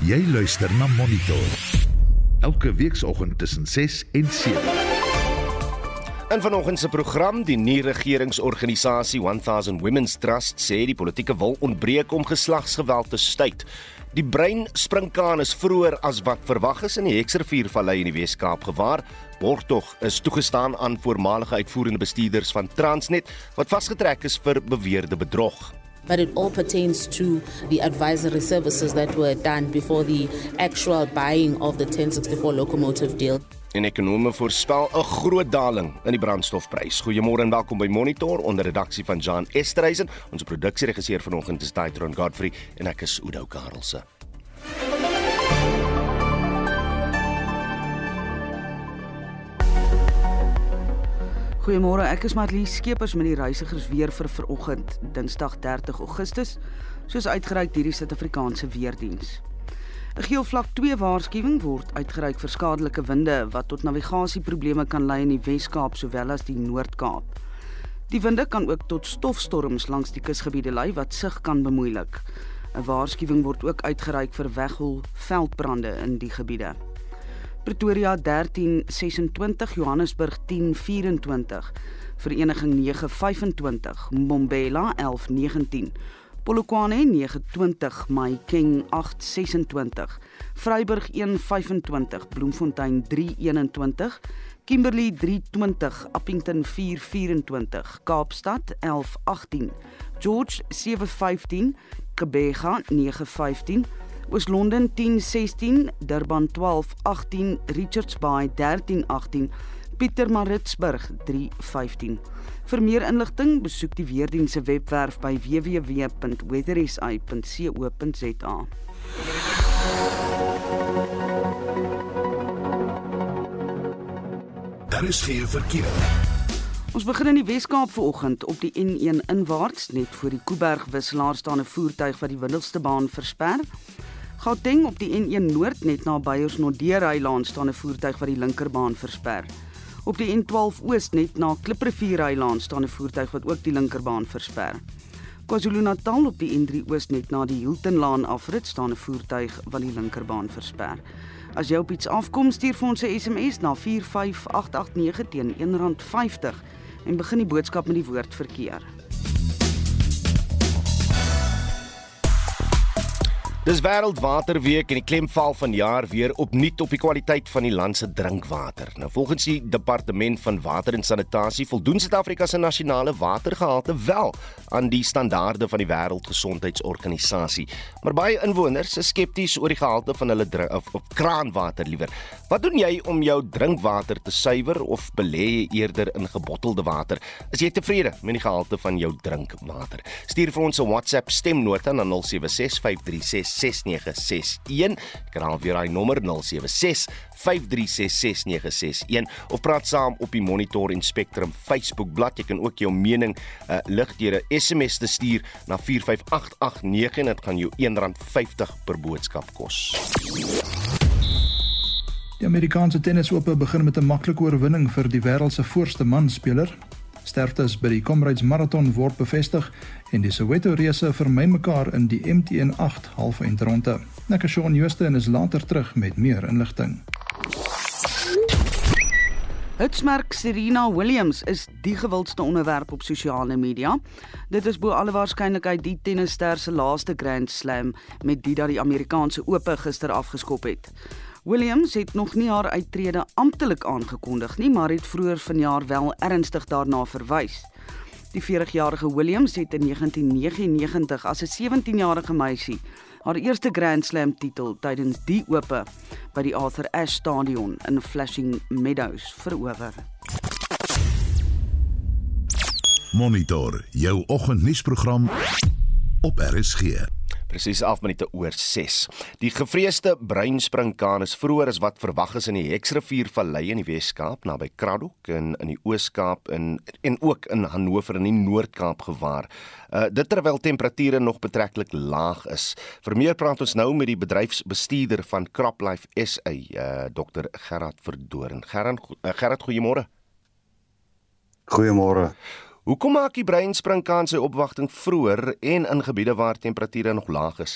Jy luister na Monitor. Elke weekoggend tussen 6 en 7. In vanoggend se program, die nuwe regeringsorganisasie 1000 Women's Trust sê die politieke wil ontbreek om geslagsgeweld te staai. Die brein sprinkaan is vroeër as wat verwag is in die Hexerviervallei in die Wes-Kaap gewaar. Borgtog is toegestaan aan voormalige uitvoerende bestuurders van Transnet wat vasgetrek is vir beweerde bedrog. But it all pertains to the advisory services that were done before the actual buying of the 1064 locomotive deal. En ekonome voorspel 'n groot daling in die brandstofprys. Goeiemôre en welkom by Monitor onder redaksie van Jan Esterhuizen. Ons produksieregisseur vanoggend is Daitron Godfrey en ek is Udo Karlse. Goeiemôre, ek is Marlie Skeepers met die reisigers weer vir vanoggend, Dinsdag 30 Augustus, soos uitgereik deur die Suid-Afrikaanse Weerdiens. 'n Geel vlak 2 waarskuwing word uitgereik vir skadelike winde wat tot navigasieprobleme kan lei in die Wes-Kaap sowel as die Noord-Kaap. Die winde kan ook tot stofstorms langs die kusgebiede lei wat sig kan bemoeilik. 'n Waarskuwing word ook uitgereik vir weghol veldbrande in die gebiede. Pretoria 1326, Johannesburg 1024, Vereniging 925, Mbombela 1119, Polokwane 920, Mahikeng 826, Vryburg 125, Bloemfontein 321, Kimberley 320, Appington 424, Kaapstad 1118, George 715, Kebega 915 Oos-London 1016, Durban 1218, Richards Bay 1318, Pietermaritzburg 315. Vir meer inligting, besoek die weerdiens se webwerf by www.weatherisa.co.za. Daar is geen verkeer. Ons begin in die Weskaap vanoggend op die N1 inwaarts net voor die Kuiberg wisselaar staan 'n voertuig wat die Windelste baan versper. Gauteng op die N1 Noord net na Beyers-Nodderheiland staan 'n voertuig wat die linkerbaan versper. Op die N12 Oos net na Kliprivierheiland staan 'n voertuig wat ook die linkerbaan versper. KwaZulu-Natal op die N3 Oos net na die Hiltonlaan afrit staan 'n voertuig wat die linkerbaan versper. As jy op iets afkom, stuur vir ons 'n SMS na 45889 teen R1.50 en begin die boodskap met die woord verkeer. Dis Wêreldwaterweek en die klem val vanjaar weer opnuut op die kwaliteit van die land se drinkwater. Nou volgens die Departement van Water en Sanitasie voldoen Suid-Afrika se nasionale watergehalte wel aan die standaarde van die Wêreldgesondheidsorganisasie. Maar baie inwoners is skepties oor die gehalte van hulle drink, of, of kraanwater liewer. Wat doen jy om jou drinkwater te suiwer of belê jy eerder in gebottelde water? Is jy tevrede met die gehalte van jou drinkwater? Stuur vir ons 'n WhatsApp stemnota na 076536 6961. Ek herhaal weer daai nommer 076 5366961 of praat saam op die Monitor en Spectrum Facebook bladsy. Jy kan ook jou mening uh, lig deur 'n SMS te stuur na 45889 en dit gaan jou R1.50 per boodskap kos. Die Amerikaanse tennisope begin met 'n maklike oorwinning vir die wêreld se voorste manspeler. Sterftes by die Comrades Marathon word bevestig en die Soweto reëse vermy mekaar in die MTN 8 halfeindronde. Ek is Shaun Jooste en is later terug met meer inligting. Hitsmerk Serena Williams is die gewildste onderwerp op sosiale media. Dit is bo alle waarskynlikheid die tennisster se laaste Grand Slam met die dat die Amerikaanse Ope gister afgeskop het. Williams het nog nie haar uittrede amptelik aangekondig nie, maar het vroeër vanjaar wel ernstig daarna verwys. Die 40-jarige Williams het in 1999 as 'n 17-jarige meisie haar eerste Grand Slam titel tydens die Ope by die Arthur Ashe Stadion in Flushing Meadows verower. Monitor jou oggendnuusprogram op RSG. Presies 11 minute oor 6. Die gevreesde breinspringkaan is vroeër as wat verwag is in die Hexrivier Vallei in die Wes-Kaap naby Kraddock en in die Oos-Kaap en en ook in Hannover in die Noord-Kaap gewaar. Uh dit terwyl temperature nog betreklik laag is. Vir meer praat ons nou met die bedryfsbestuurder van CropLife SA, uh Dr Gerard Verdoorn. Gerard, uh, Gerard goeiemôre. Goeiemôre. Hoekom maak die breinspringkaan sy opwagting vroeër en in gebiede waar temperature nog laag is?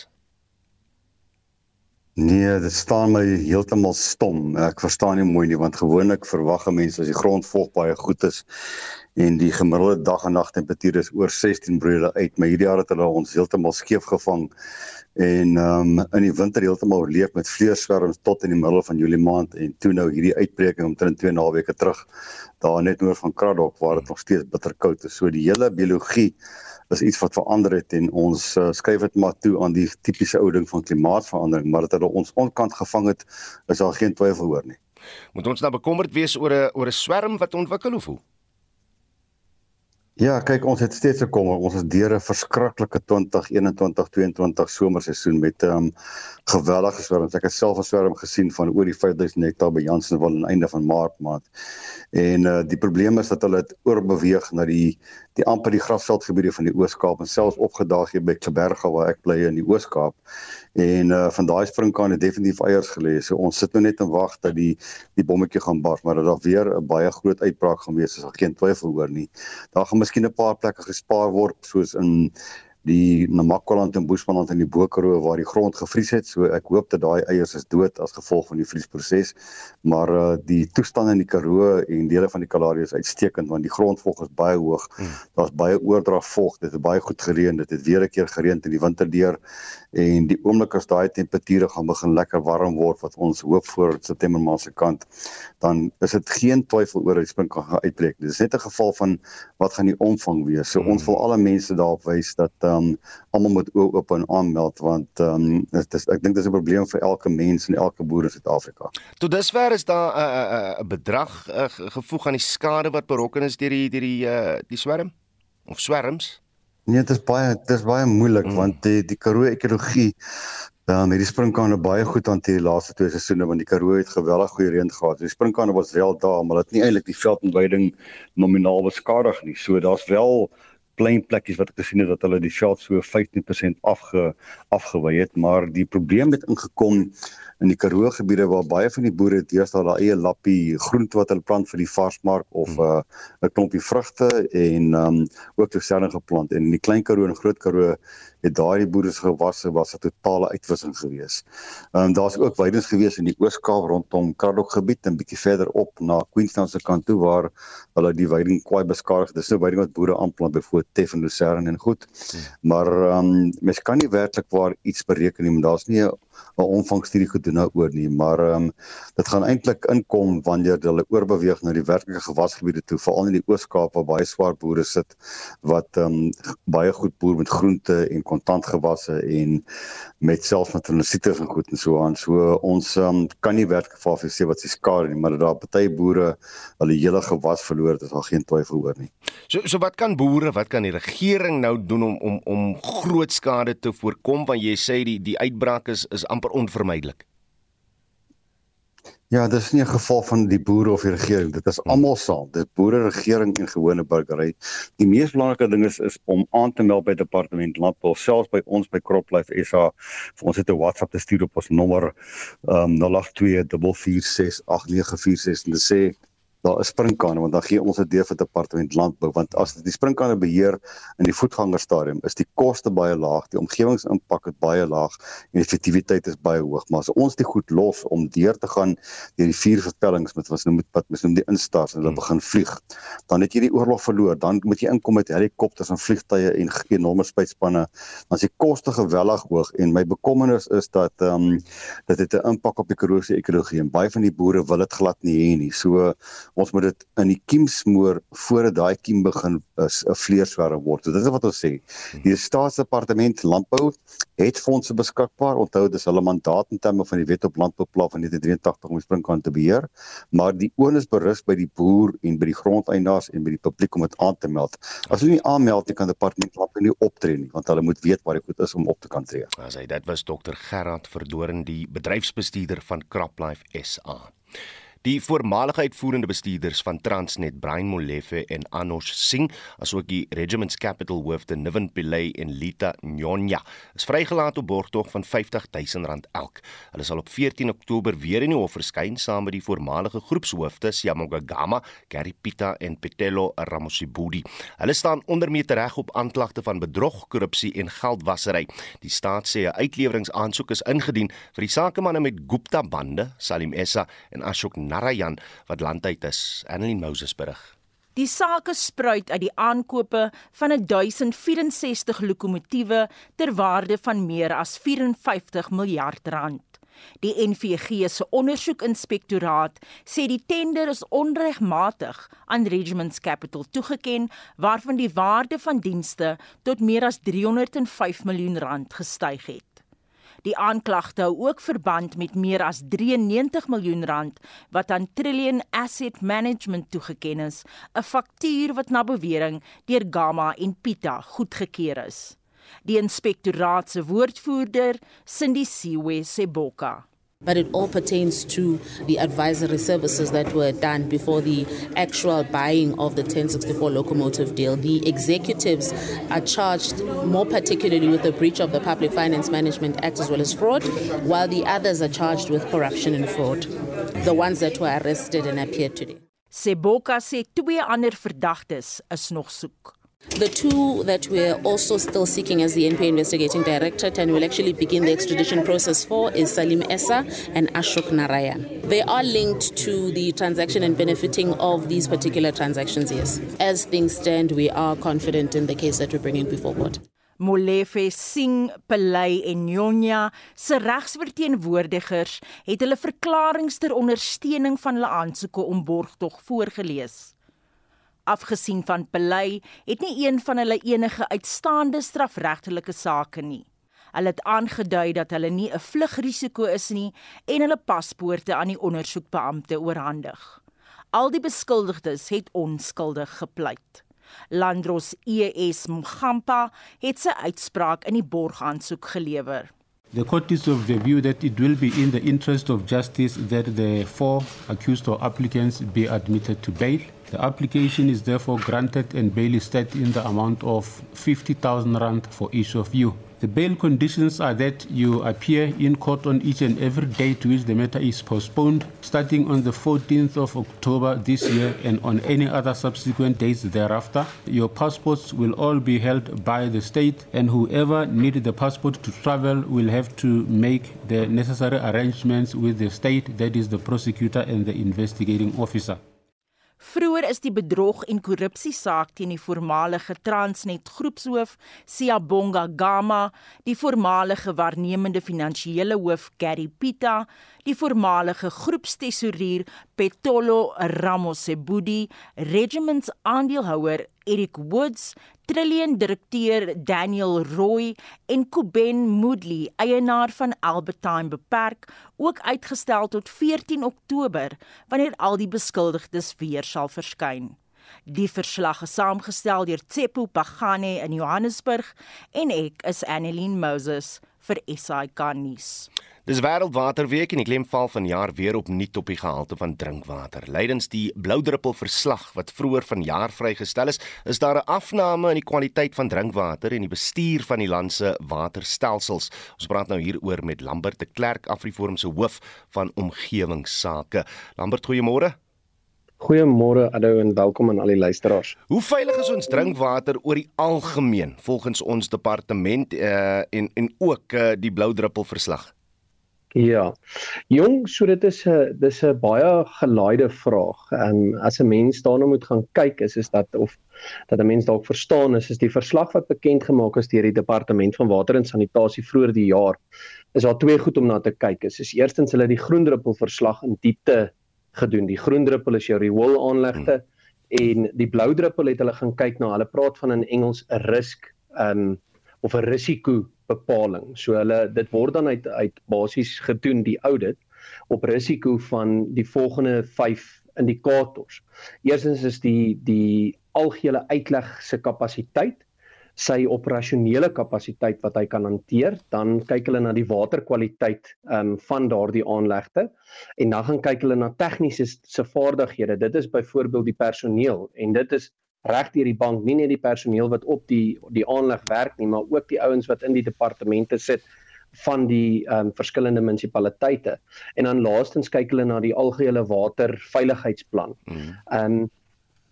Nee, dit staan my heeltemal stom. Ek verstaan nie mooi nie want gewoonlik verwag mense as die grond vog baie goed is en die gemiddelde dag en nag temperatuur is oor 16 broede uit, maar hierdie jaar het hulle ons heeltemal skeef gevang en um in die winter heeltemal oorleef met vleerswerms tot in die middel van Julie maand en toe nou hierdie uitbreking omtrent 2 naweke terug daar net oor van Kraddock waar dit nog steeds bitterkoud is. So die hele biologie is iets wat verander het en ons uh, skryf dit maar toe aan die tipiese ou ding van klimaatsverandering, maar dat hulle ons onkant gevang het, is daar geen twyfel oor nie. Moet ons nou bekommerd wees oor 'n oor 'n swerm wat ontwikkel of hoe? Ja, kyk ons het steeds gekom. Ons is deur 'n verskriklike 2021-2022 somerseisoen met 'n um, geweldige swerms. Ek het self 'n swerm gesien van oor die 5000 hektaar by Jansenwil aan die einde van Maart maand. En uh die probleem is dat hulle dit oorbeweeg na die die amper die grasveldgebiede van die Oos-Kaap en selfs opgedaag hier by Kleberga waar ek bly in die Oos-Kaap. En uh van daai springkane definitief eiers gelê. So ons sit nou net en wag dat die die bommetjie gaan bars, maar dat daar weer 'n baie groot uitbraak gaan wees, is daar geen twyfel oor nie. Daar gaan miskien 'n paar plekke gespaar word soos in die Namakwaland en Boesmanland in die Bokeroo waar die grond gevries het. So ek hoop dat daai eiers is dood as gevolg van die vriesproses. Maar uh die toestand in die Karoo en dele van die Kalahari is uitstekend want die grondvog is baie hoog. Hmm. Daar's baie oordrag vog. Dit het baie goed gereën. Dit het weer 'n keer gereën in die winter deur en die oomblik as daai temperature gaan begin lekker warm word wat ons hoop voor September maand se kant dan is dit geen twyfel oor dat die spring kan uitbreek. Dit is net 'n geval van wat gaan die omvang wees. So hmm. ons wil alle mense daarop wys dat uh, um almal moet oop en aanmeld want um dit is ek dink dis 'n probleem vir elke mens en elke boer in Suid-Afrika. Tot dusver is daar 'n uh, 'n uh, bedrag uh, gevoeg aan die skade wat berokken is deur die deur die uh, die swerm of swerms. Nee, dit is baie dit is baie moeilik mm. want die die Karoo ekologie dan um, het die springkane baie goed hanteer die laaste twee seisoene want die Karoo het geweldig goeie reën gehad. Die springkane was wel daar, maar dit het nie eintlik die veldontwyding nominaal beskadig nie. So daar's wel klein plekkies wat ek gesien het dat hulle die veld so 15% afge afgewy het, maar die probleem het ingekom in die Karoo gebiede waar baie van die boere deesdae hulle eie lappie groente wat hulle plant vir die varsmark of 'n hmm. uh, 'n klompie vrugte en um ook terselfde geplant en in die klein Karoo en groot Karoo het daai boere se gewasse was 'n totale uitwissing gewees. Um daar's ook weidings gewees in die Oos-Kaap rondom Kraddock gebied en bietjie verder op na Queenstown se kant toe waar hulle die weiding kwai beskadig. Dis nou weiding wat boere aanplant byvoorbeeld Teff en Lucerne en goed. Hmm. Maar um mens kan nie werklik waar iets bereken nie, maar daar's nie 'n 'n omvangstudie gedoen daaroor nie, maar ehm um, dit gaan eintlik inkom wanneer hulle oorbeweeg na die werklike gewasgebiede toe, veral in die Oos-Kaap waar baie swaar boere sit wat ehm um, baie goed boer met groente en kontantgewasse en met selfs met transites en goed en so aan. So ons um, kan nie werklik vir sê wat se skade nie, maar dat daar baie boere hulle hele gewas verloor het, is al geen twyfel oor nie. So so wat kan boere, wat kan die regering nou doen om om om groot skade te voorkom want jy sê die die uitbraak is is amper onvermydelik. Ja, dit is nie 'n geval van die boere of die regering, dit is almal saam. Dit boere, regering en gewone burgery. Die mees belangrike ding is is om aan te meld by departement landbou, selfs by ons by CropLife SA. Vir ons het 'n WhatsApp te stuur op ons nommer um 082 446 8946 en te sê daar is springkane want dan gee ons dit deur vir departement landbou want as dit die springkane beheer in die voetgangerstadium is die koste baie laag, die omgewingsimpak is baie laag en effektiwiteit is baie hoog. Maar as ons dit goed los om deur te gaan deur die vier vertellings met wat noem wat mens noem die instars en hulle hmm. begin vlieg, dan het jy die oorlog verloor. Dan moet jy inkom met helikopters en vliegtye en enorme spuitspanne. Dan is die koste geweldig hoog en my bekommernis is dat ehm um, dat dit 'n impak op die korrosie ekologie en baie van die boere wil dit glad nie hê nie. So ons moet dit in die kiem smoor voordat daai kiem begin 'n vleerswerm word. So dit is wat ons sê. Die staatsdepartement landbou het fondse beskikbaar. Onthou dis hulle mandaat in terme van die wet op landbouplan van 1983 om springkane te beheer, maar die onus berus by die boer en by die grondeienaars en by die publiek om dit aan te meld. As hulle nie aanmeld nie kan departement landbou nie optree nie, want hulle moet weet waar die goed is om op te kan tree. As hy dit was Dr Gerard Verdoren die bedryfsbestuurder van CropLife SA. Die voormalige uitvoerende bestuurders van Transnet, Brian Molefe en Anosh Singh, asook die Regiments Capital hoofde Niven Pillay en Lita Nyonya, is vrygelaat op borgtog van R50 000 elk. Hulle sal op 14 Oktober weer in die hof verskyn saam met die voormalige groepshoofde Siyamogagama, Gary Pita en Petelo Ramosibudi. Hulle staan onder meer reg op aanklagte van bedrog, korrupsie en geldwasery. Die staat sê 'n uitleweringsaansoek is ingedien vir die sakemanne met Gupta bande, Salim Essa en Ashok Narayan wat landheid is. Annelien Moses berig. Die sake spruit uit die aankope van 1064 lokomotiewe ter waarde van meer as 54 miljard rand. Die NVG se ondersoekinspektoraat sê die tender is onregmatig aan Regiments Capital toegeken waarvan die waarde van dienste tot meer as 305 miljoen rand gestyg het. Die aanklagte hou ook verband met meer as 93 miljoen rand wat aan Trillion Asset Management toegeken is, 'n faktuur wat na bewering deur Gamma en Pita goedgekeur is. Die inspektoraat se woordvoerder, Cindy Siwe Seboka but it all pertains to the advisory services that were done before the actual buying of the 1064 locomotive deal. The executives are charged more particularly with the breach of the Public Finance Management Act as well as fraud, while the others are charged with corruption and fraud. The ones that were arrested and appeared today. Seboka sê twee ander verdagtes is nog soek. The two that we're also still seeking as the NPA investigating directorate and will actually begin the extradition process for is Salim Essa and Ashok Narayan. They are linked to the transaction and benefiting of these particular transactions, yes. As things stand, we are confident in the case that we're bringing before court. Molefe Singh Pillay en Nyonya se regsverteenwoordigers het hulle verklaringe ter ondersteuning van hulle aansoeke om borgtog voorgeles. Afgesien van Pelay het nie een van hulle enige uitstaande strafregtelike sake nie. Hulle het aangedui dat hulle nie 'n vlugrisiko is nie en hulle paspoorte aan die ondersoekbeampte oorhandig. Al die beskuldigdes het onskuldig gepleit. Landros ES Mgampa het sy uitspraak in die borgaansoek gelewer. The court is of the view that it will be in the interest of justice that the four accused or applicants be admitted to bail. The application is therefore granted and bail is set in the amount of 50,000 rand for each of you. The bail conditions are that you appear in court on each and every day to which the matter is postponed, starting on the 14th of October this year and on any other subsequent days thereafter. Your passports will all be held by the state, and whoever needs the passport to travel will have to make the necessary arrangements with the state, that is, the prosecutor and the investigating officer. Vroeger is die bedrog en korrupsie saak teen die voormalige Transnet groepshoof Siyabonga Gama, die voormalige waarnemende finansiële hoof Gary Pita, die voormalige groepstesourier Petolo Ramosebudi, Regiments aandeelhouer Eric Woods, Trillion direkteur Daniel Roy en Kuben Moodley, eienaar van Albertine Beperk, ook uitgestel tot 14 Oktober wanneer al die beskuldigdes weer sal verskyn. Die verslag is saamgestel deur Tsepo Pagane in Johannesburg en ek is Annelien Moses vir SAK nuus. Dis Wêreldwaterweek en die klem val vanjaar weer op nuut op die gehalte van drinkwater. Lydens die bloudruppel verslag wat vroeër vanjaar vrygestel is, is daar 'n afname in die kwaliteit van drinkwater en die bestuur van die land se waterstelsels. Ons praat nou hieroor met Lambert de Klerk, Afriforum se hoof van omgewingsake. Lambert, goeiemôre. Goeiemôre Adou en welkom aan al die luisteraars. Hoe veilig is ons drinkwater oor die algemeen volgens ons departement uh, en en ook uh, die bloudruppel verslag? Ja. Jong, so dit is 'n dis 'n baie gelaaide vraag. Ehm um, as 'n mens daarna moet gaan kyk is is dat of dat 'n mens dalk verstaan is is die verslag wat bekend gemaak is deur die departement van water en sanitasie vroeër die jaar is daar twee goed om na te kyk. Is, is eerstens hulle die groendruppel verslag in diepte gedoen. Die groendruppel is jou riool aanlegte hmm. en die blou druppel het hulle gaan kyk na. Hulle praat van in Engels 'n risk um, of 'n risiko bepaling. So hulle dit word dan uit uit basies gedoen die audit op risiko van die volgende 5 indikators. Eerstens is die die algehele uitleg se kapasiteit sy operasionele kapasiteit wat hy kan hanteer, dan kyk hulle na die waterkwaliteit um, van daardie aanlegte en dan gaan kyk hulle na tegniese se vaardighede. Dit is byvoorbeeld die personeel en dit is reg deur die bank, nie net die personeel wat op die die aanleg werk nie, maar ook die ouens wat in die departemente sit van die ehm um, verskillende munisipaliteite. En dan laastens kyk hulle na die algehele waterveiligheidsplan. Mm. Ehm um,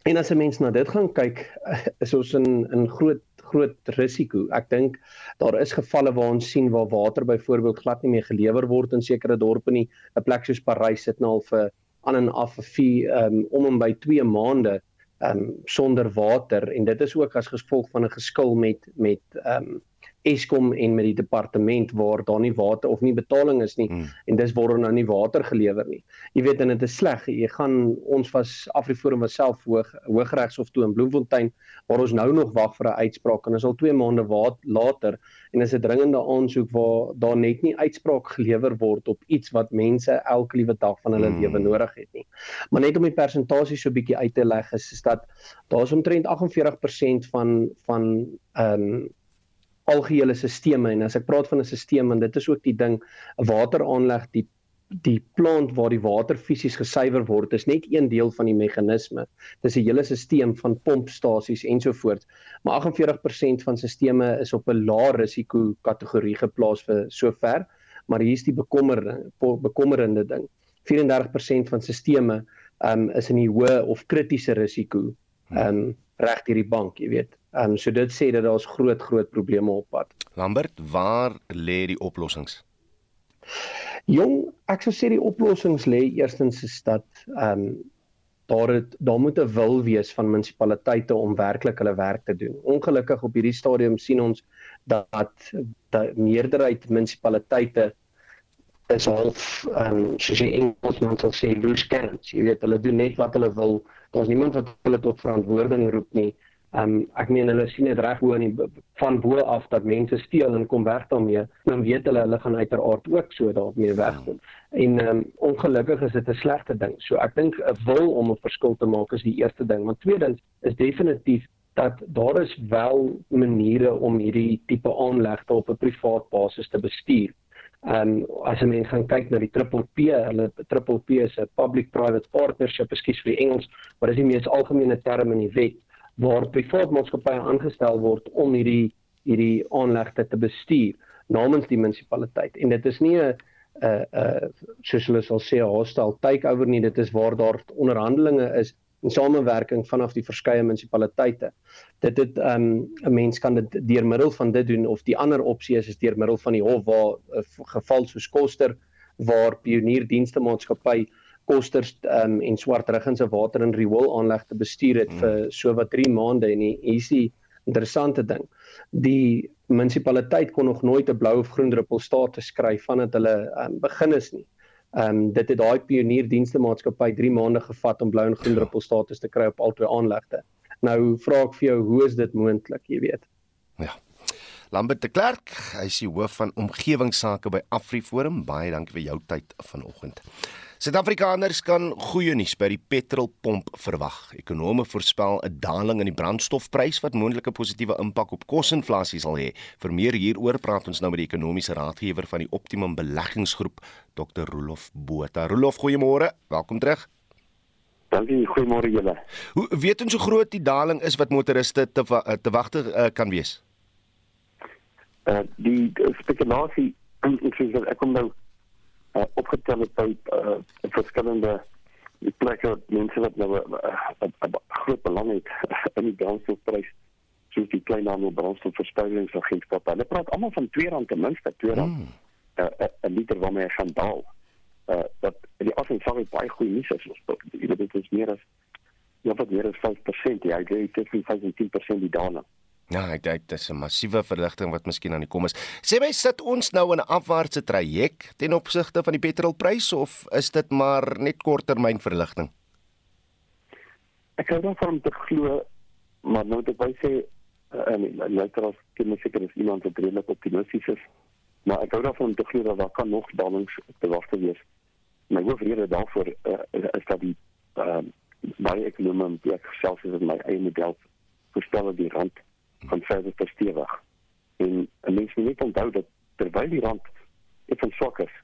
en as 'n mens na dit gaan kyk, is ons in in groot groot risiko. Ek dink daar is gevalle waar ons sien waar water byvoorbeeld glad nie meer gelewer word in sekere dorpe nie. 'n Plek soos Parys sit nou al vir aan en af vir 4 um, om en by 2 maande um sonder water en dit is ook as gevolg van 'n geskil met met um Eskom en met die departement waar daar nie water of nie betaling is nie mm. en dis word nou nie water gelewer nie. Jy weet en dit is sleg. Jy gaan ons was Afriforum was self hoog Hooggeregshof toe in Bloemfontein waar ons nou nog wag vir 'n uitspraak en is al 2 maande later en is 'n dringende aansoek waar daar net nie uitspraak gelewer word op iets wat mense elke liewe dag van hulle mm. lewe nodig het nie. Maar net om die persentasie so bietjie uit te leg is, is dat daar's omtrent 48% van van ehm um, algehele stelsels en as ek praat van 'n stelsel en dit is ook die ding 'n wateraanleg die die plant waar die water fisies gesuiwer word is net een deel van die meganisme. Dis 'n hele stelsel van pompstasies ensovoorts. Maar 48% van stelsels is op 'n lae risiko kategorie geplaas vir sover, maar hier's die bekommerende bekommerende ding. 34% van stelsels um, is in die hoë of kritiese risiko um, reg deur die bank, jy weet. Ehm um, so dit sê dat daar's groot groot probleme op pad. Lambert, waar lê die oplossings? Jong, ek sou sê die oplossings lê eerstens is dat ehm um, daar het daar moet 'n wil wees van munisipaliteite om werklik hulle werk te doen. Ongelukkig op hierdie stadium sien ons dat die meerderheid munisipaliteite is half ehm um, soos jy Engelsman sal sê loose cannons. Jy weet hulle doen net wat hulle wil. Daar's niemand wat hulle tot verantwoording roep nie. Ehm um, ek meen hulle sien dit reg bo in van bo af dat mense steel en kom weg daarmee. Dan weet hulle hulle gaan uiteraard ook so daarmee wegkom. En ehm um, ongelukkig is dit 'n slegte ding. So ek dink 'n wil om 'n verskil te maak is die eerste ding. Maar tweedens is definitief dat daar is wel maniere om hierdie tipe aanlegte op 'n privaat basis te bestuur. Ehm um, as jy mens gaan kyk na die Triple P, hulle Triple P is 'n public private partnership, ekskuus vir die Engels, maar dis die mees algemene term in die wet waar privaat maatskappye aangestel word om hierdie hierdie aanlegte te bestuur namens die munisipaliteit. En dit is nie 'n 'n 'n soos hulle sal sê 'n hostile takeover nie dit is waar daar onderhandelinge is in samewerking vanaf die verskeie munisipaliteite dit het um, 'n um, mens kan dit deur middel van dit doen of die ander opsie is is deur middel van die hof waar 'n uh, geval soos koster waar pionier dienste maatskappy kosters um, en swartruggen se water en riool aanleg te bestuur het mm. vir so wat 3 maande en hier is die interessante ding. Die munisipaliteit kon nog nooit 'n blou of groen druppel status skryf vandat hulle um, begin is nie. Ehm um, dit het daai pionier dienste maatskappy 3 maande gevat om blou en groen druppel status te kry op albei aanlegte. Nou vra ek vir jou, hoe is dit moontlik, jy weet? Lambert de Klerk, hy is die hoof van omgewingsake by AfriForum. Baie dankie vir jou tyd vanoggend. Suid-Afrikaners kan goeie nuus by die petrolpomp verwag. Ekonome voorspel 'n daling in die brandstofprys wat moontlike positiewe impak op kosinflasie sal hê. Vir meer hieroor praat ons nou met die ekonomiese raadgewer van die Optimum Beleggingsgroep, Dr. Rolof Botha. Rolof, goeiemôre. Welkom terug. Dankie, goeiemôre julle. Hoe weet ons hoe groot die daling is wat motoriste te te wagte uh, kan wees? Uh, die spekulasie ek sê ek kom nou uh, opgetel het by uh, verskillende plekke wat mense wat nou 'n uh, uh, groot belang het in die brandstofprys soos die klein handel brandstofverspreidingagentskap. Hulle praat almal van R2 ten minste R2 'n mm. uh, uh, uh, liter waarmee hy gaan daal. Uh, dat die afsending baie goeie nuus is. Jy weet dit is meer as ja, wat meer as 5%. Ja, hy het tussen 5 en 10% die daling. Ja, ek dink dit is 'n massiewe verligting wat miskien aan die kom is. Sê my sit ons nou in 'n afwaartse traject ten opsigte van die petrolpryse of is dit maar net korttermyn verligting? Ek kan dan van te glo, maar nou dit wys sê en later as ek net seker is iemand wat redelik optimisties is, maar ek hou daarvan om te glo dat daar kan nog dalings te wag te wees. My hoofrede daarvoor uh, is dat die uh, baie ekonomie, ek self is in my eie model voorstel dat die rand van verder verstewig. En 'n mens moet net onthou dat terwyl die rand effens swak is,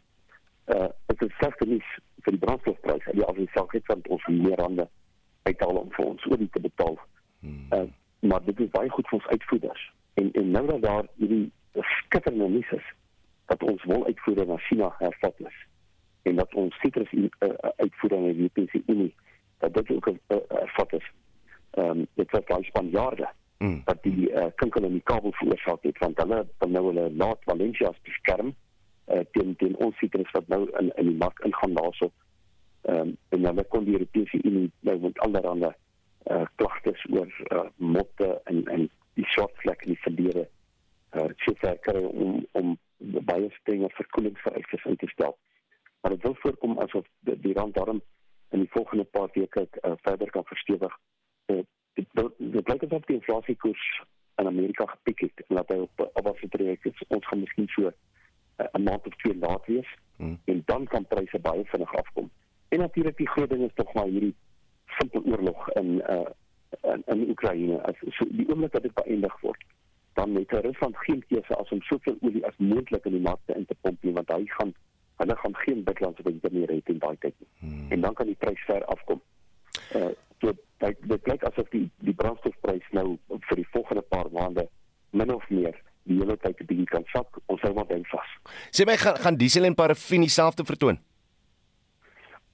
uh dit is slegte nuus vir die brandstofpryse. Ja, sê dit van ons meer rande uithaal om vir ons oor die te betaal. Uh maar dit is baie goed vir ons uitvoerders. En en nou dat daar hierdie skitterende nuus is dat ons wol uitvoere na China hervat is en dat ons sitrus uh, uitvoere na die Europese Unie dat dit ook 'n hervat is. Ehm um, dit was baie Spanjaarde mm. dat die uh, kinkel in die kabel veroorsaak het want hulle dan nou hulle laat Valencia beskerm uh, teen teen ons sitrus wat nou in in die mark ingaan daarso. Ehm um, en dan kon die Europese Unie nou met allerlei uh, klagtes oor uh, motte en en die swart vlek in die verlede uh, seker om om baie strenge verkoelingsvereistes in te stel. Maar dit wil voorkom asof die, die rand daarom in die volgende paar weke uh, verder kan verstewig. Uh, dit blyk asof die inflasiekoers in Amerika gepiek het en dat hy op op wat trek is ons gaan miskien so 'n uh, maand of twee laat wees hmm. en dan kan pryse baie vinnig afkom. En natuurlik die groot ding is tog maar hierdie simpel oorlog in uh in, in Oekraïne as so die oomblik dat dit beëindig word dan het Rusland geen keuse as om soveel olie as moontlik in die markte in te pomp nie want hy gaan hulle gaan geen buitelandse winter meer hê in daai tyd nie. Hmm. En dan kan die prys ver afkom. Uh so dit dit klink asof die die brandstofprys nou vir die volgende paar maande min of meer die hele tyd 'n bietjie kan sak. Ons hou maar vas. Sê my gaan gaan diesel en parafin dieselfde vertoon?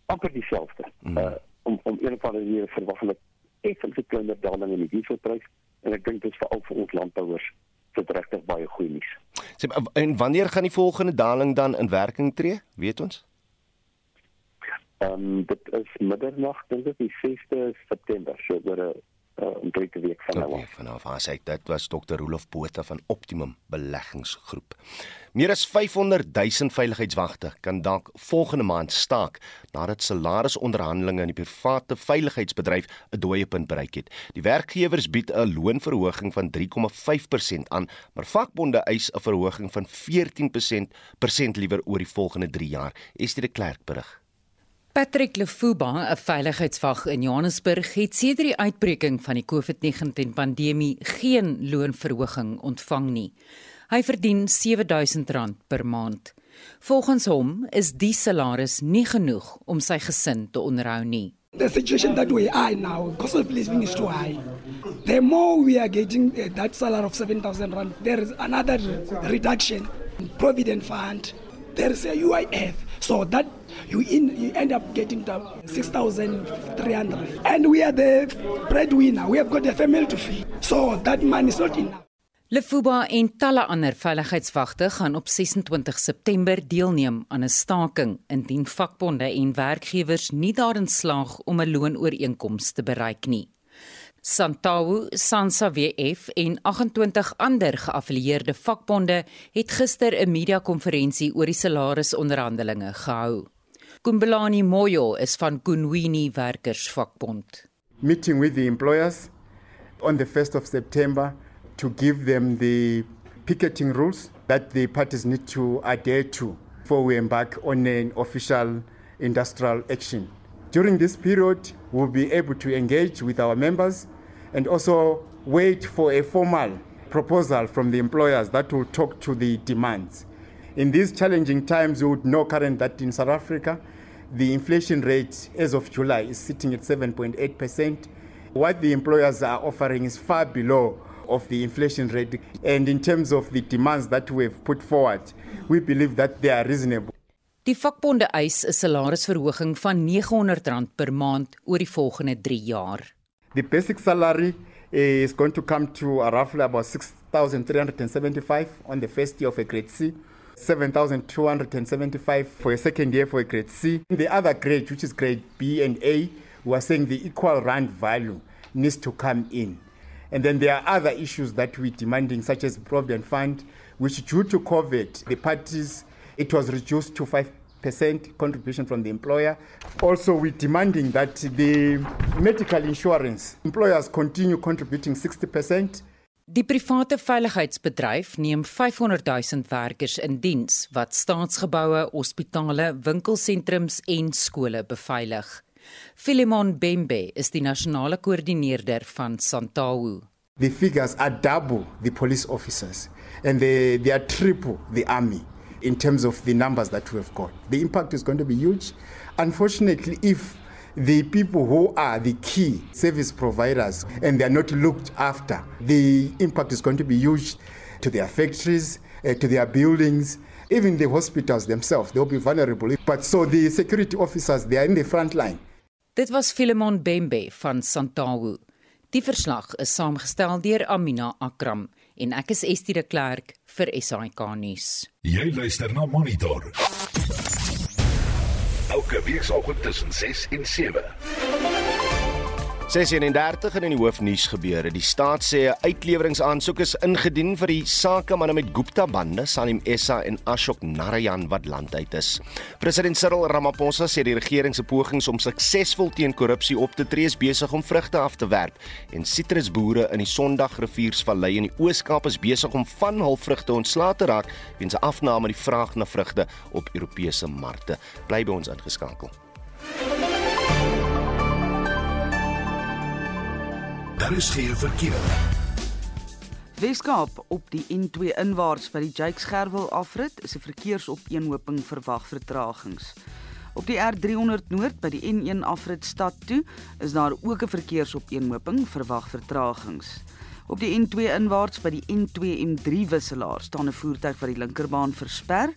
amper dieselfde. Hmm. Uh om om een of ander rede verwag hulle effens 'n kleiner daling in die dieselprys en ek dink dit is veral vir ons landbouers dit regtig baie goeie nuus. Sê en wanneer gaan die volgende daling dan in werking tree? Weet ons? Ehm um, dit is middernag dink ek die 6de September so oor 'n uh, om drie te week van nou af. Vanaf as ek dit was Dr. Rolof Botha van Optimum Beleggingsgroep. Meer as 500 000 veiligheidswagte kan dalk volgende maand staak nadat salarisonderhandelinge in die private veiligheidsbedryf 'n dooie punt bereik het. Die werkgewers bied 'n loonverhoging van 3,5% aan, maar vakbonde eis 'n verhoging van 14% persent liewer oor die volgende 3 jaar. Estie de Klerk berig. Patrick Lefuba, 'n veiligheidswag in Johannesburg, het sedert die uitbreking van die COVID-19 pandemie geen loonverhoging ontvang nie. Hy verdien R7000 per maand. Volgens hom is die salaris nie genoeg om sy gesin te onderhou nie. The situation that we are now, cost of living is too high. The more we are getting uh, that salary of 7000 rand, there is another reduction in provident fund. There is a UIF. So that you, in, you end up getting to 6,300. And we are the breadwinner. We have got a family to feed. So that money is not enough. Lefuba en talle ander veiligheidswagte gaan op 26 September deelneem aan 'n staking indien vakbonde en werkgewers nie daarin slaag om 'n loonooreenkoms te bereik nie. Santawu, Sansa WF en 28 ander geaffilieerde vakbonde het gister 'n media-konferensie oor die salarisonderhandelinge gehou. Kumbelani Moyo is van Kunwini Werkersvakbond. Meeting with the employers on the 1st of September to give them the picketing rules that the parties need to adhere to before we embark on an official industrial action. During this period, we'll be able to engage with our members and also wait for a formal proposal from the employers that will talk to the demands. In these challenging times, you would know current that in South Africa, the inflation rate as of July is sitting at 7.8%. What the employers are offering is far below of the inflation rate. And in terms of the demands that we've put forward, we believe that they are reasonable. Die vakbonde eis 'n salarisverhoging van R900 per maand oor die volgende 3 jaar. The basic salary is going to come to roughly about 6,375 on the first year of a grade C. 7,275 for a second year for a grade C. The other grade, which is grade B and A, we are saying the equal rand value needs to come in. And then there are other issues that we're demanding, such as Provident Fund, which due to COVID, the parties, it was reduced to 5% contribution from the employer. Also, we're demanding that the medical insurance, employers continue contributing 60%. Die private veiligheidsbedryf neem 500 000 werkers in diens wat staatsgeboue, hospitale, winkelsentrums en skole beveilig. Philemon Bembe is die nasionale koördineerder van Santawu. The figures are double the police officers and they, they are triple the army in terms of the numbers that we have got. The impact is going to be huge. Unfortunately, if the people who are the key service providers and they are not looked after, the impact is going to be huge to their factories, uh, to their buildings, even the hospitals themselves. They'll be vulnerable. But so the security officers, they are in the front line. Dit was Philemon Bembe van Santawu. Die verslag is saamgestel deur Amina Akram en ek is Estie de Klerk vir SAK nuus. Jy luister na Monitor. Elke weekoggend tussen 6 en 7. 36 in die hoofnuus gebeure. Die staat sê 'n uitleweringsaansoek is ingedien vir die sakemanne met Gupta bande, Salim Essa en Ashok Narayan wat land uit is. President Cyril Ramaphosa sê die regering se pogings om suksesvol teen korrupsie op te tree is besig om vrugte af te werp en sitrusboere in die Sondagriviersvallei in die Oos-Kaap is besig om van hul vrugte ontslae te raak weens 'n afname in die vraag na vrugte op Europese markte. Bly by ons ingeskakel. Daar is geen verkeer. Weskaap op die N2 inwaarts by die Jakes Gerwel afrit is 'n verkeersopeenhoping verwag vertragings. Op die R300 Noord by die N1 afrit stad toe is daar ook 'n verkeersopeenhoping verwag vertragings. Op die N2 inwaarts by die N2 M3 wisselaar staan 'n voertuig wat die linkerbaan versper.